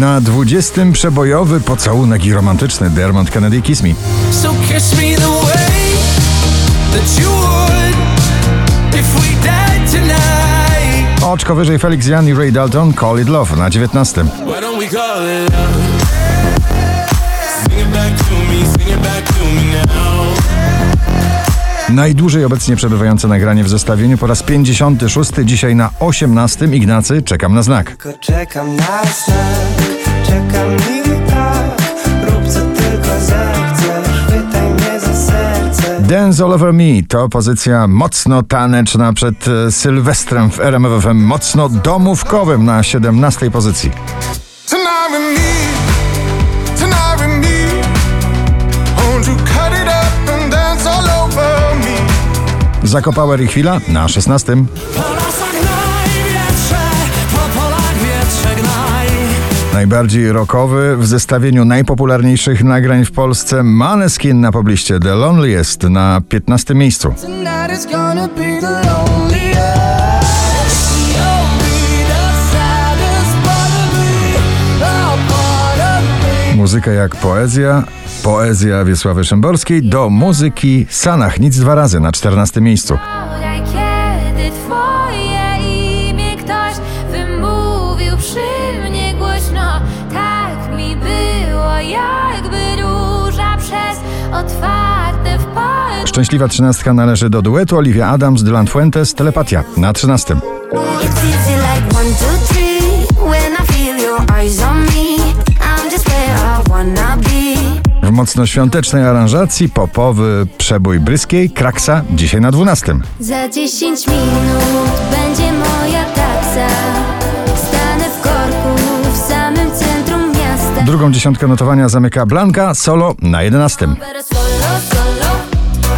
Na 20 przebojowy pocałunek i romantyczny Dermot Kennedy Kiss Me. So kiss me the way that you would if we died tonight. Oczko wyżej Felix Jan i Ray Dalton Call It Love na 19. Why don't we call it love? Najdłużej obecnie przebywające nagranie w zestawieniu po raz 56, dzisiaj na 18. Ignacy Czekam na znak. Tylko czekam na znak, czekam i tak Rób co tylko zechcesz, chwytaj mnie za serce Dance All Over Me to pozycja mocno taneczna przed e, Sylwestrem w RMF FM, mocno domówkowym na 17 pozycji. Tonight with me, tonight with me. Won't you cut it up Zakopower i chwila na 16. Po lasach gnaj wietrze, po polach wietrze gnaj. Najbardziej rockowy w zestawieniu najpopularniejszych nagrań w Polsce Maneskin na pobliście The Loneliest na 15 miejscu. Muzyka jak poezja, poezja Wiesławy Szymborskiej do muzyki Sanach, nic dwa razy na 14 miejscu. Kiedy twoje imię ktoś wymówił przy mnie głośno Tak mi było, jakby róża przez otwarte w Szczęśliwa trzynastka należy do duetu Olivia Adams, Dylan Fuentes, Telepatia na 13. mocno świątecznej aranżacji popowy przebój Bryskiej, Kraksa, dzisiaj na 12. Za 10 minut będzie moja taksa Stanę w korku w samym centrum miasta Drugą dziesiątkę notowania zamyka Blanka, solo na 11. Better solo, solo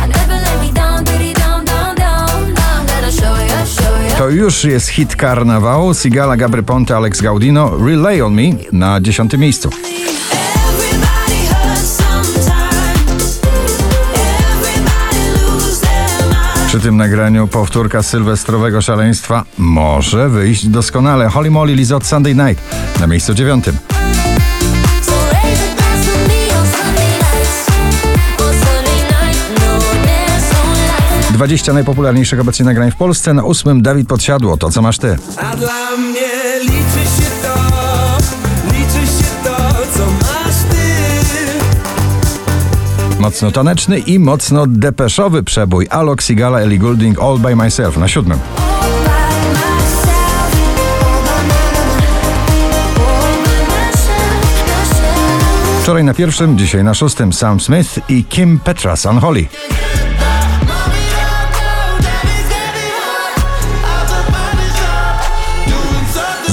I never let me down, diddy down, down, down I'm gonna show ya, show ya To już jest hit karnawału, Sigala, Gabry Ponte, Alex Gaudino, Relay on Me na 10 miejscu. Przy tym nagraniu powtórka sylwestrowego szaleństwa może wyjść doskonale. Holly Molly Lizot Sunday Night na miejscu dziewiątym. So raise a glass with me on Sunday nights On Sunday night, dance on life 20 najpopularniejszych obecnie nagrań w Polsce. Na ósmym Dawid Podsiadło, to co masz ty. A dla mnie liczy się Mocno taneczny i mocno depeszowy przebój Alok Sigala Ellie Goulding All By Myself na siódmym. Wczoraj na pierwszym, dzisiaj na szóstym Sam Smith i Kim Petras Unholy.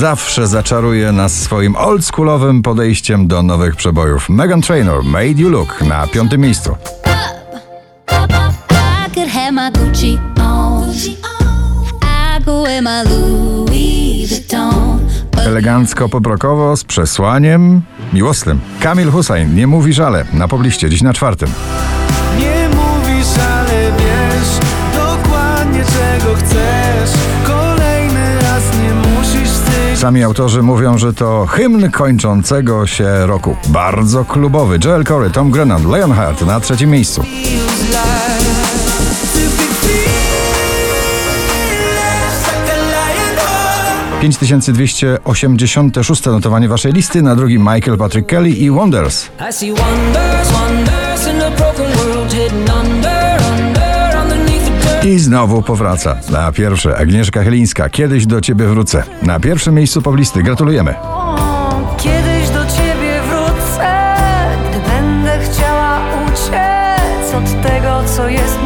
Zawsze zaczaruje nas swoim oldschoolowym podejściem do nowych przebojów. Megan Trainor, Made You Look na piątym miejscu. Elegancko poprokowo z przesłaniem miłosnym. Kamil Hussein, nie mówi żale, na pobliście, dziś na czwartym. Nie mówisz, ale wiesz Dokładnie czego chcesz Sami autorzy mówią, że to hymn kończącego się roku. Bardzo klubowy. Joel Corey, Tom Grennan, Leonhardt na trzecim miejscu. Use life to be fearless like a lion heart 5286 notowanie waszej listy, na drugim Michael Patrick Kelly i Wonders. I znowu powraca. Na pierwsze Agnieszka Chylińska, kiedyś do ciebie wrócę. Na pierwszym miejscu poblisty, gratulujemy. Kiedyś do ciebie wrócę, gdy będę chciała uciec od tego, co jest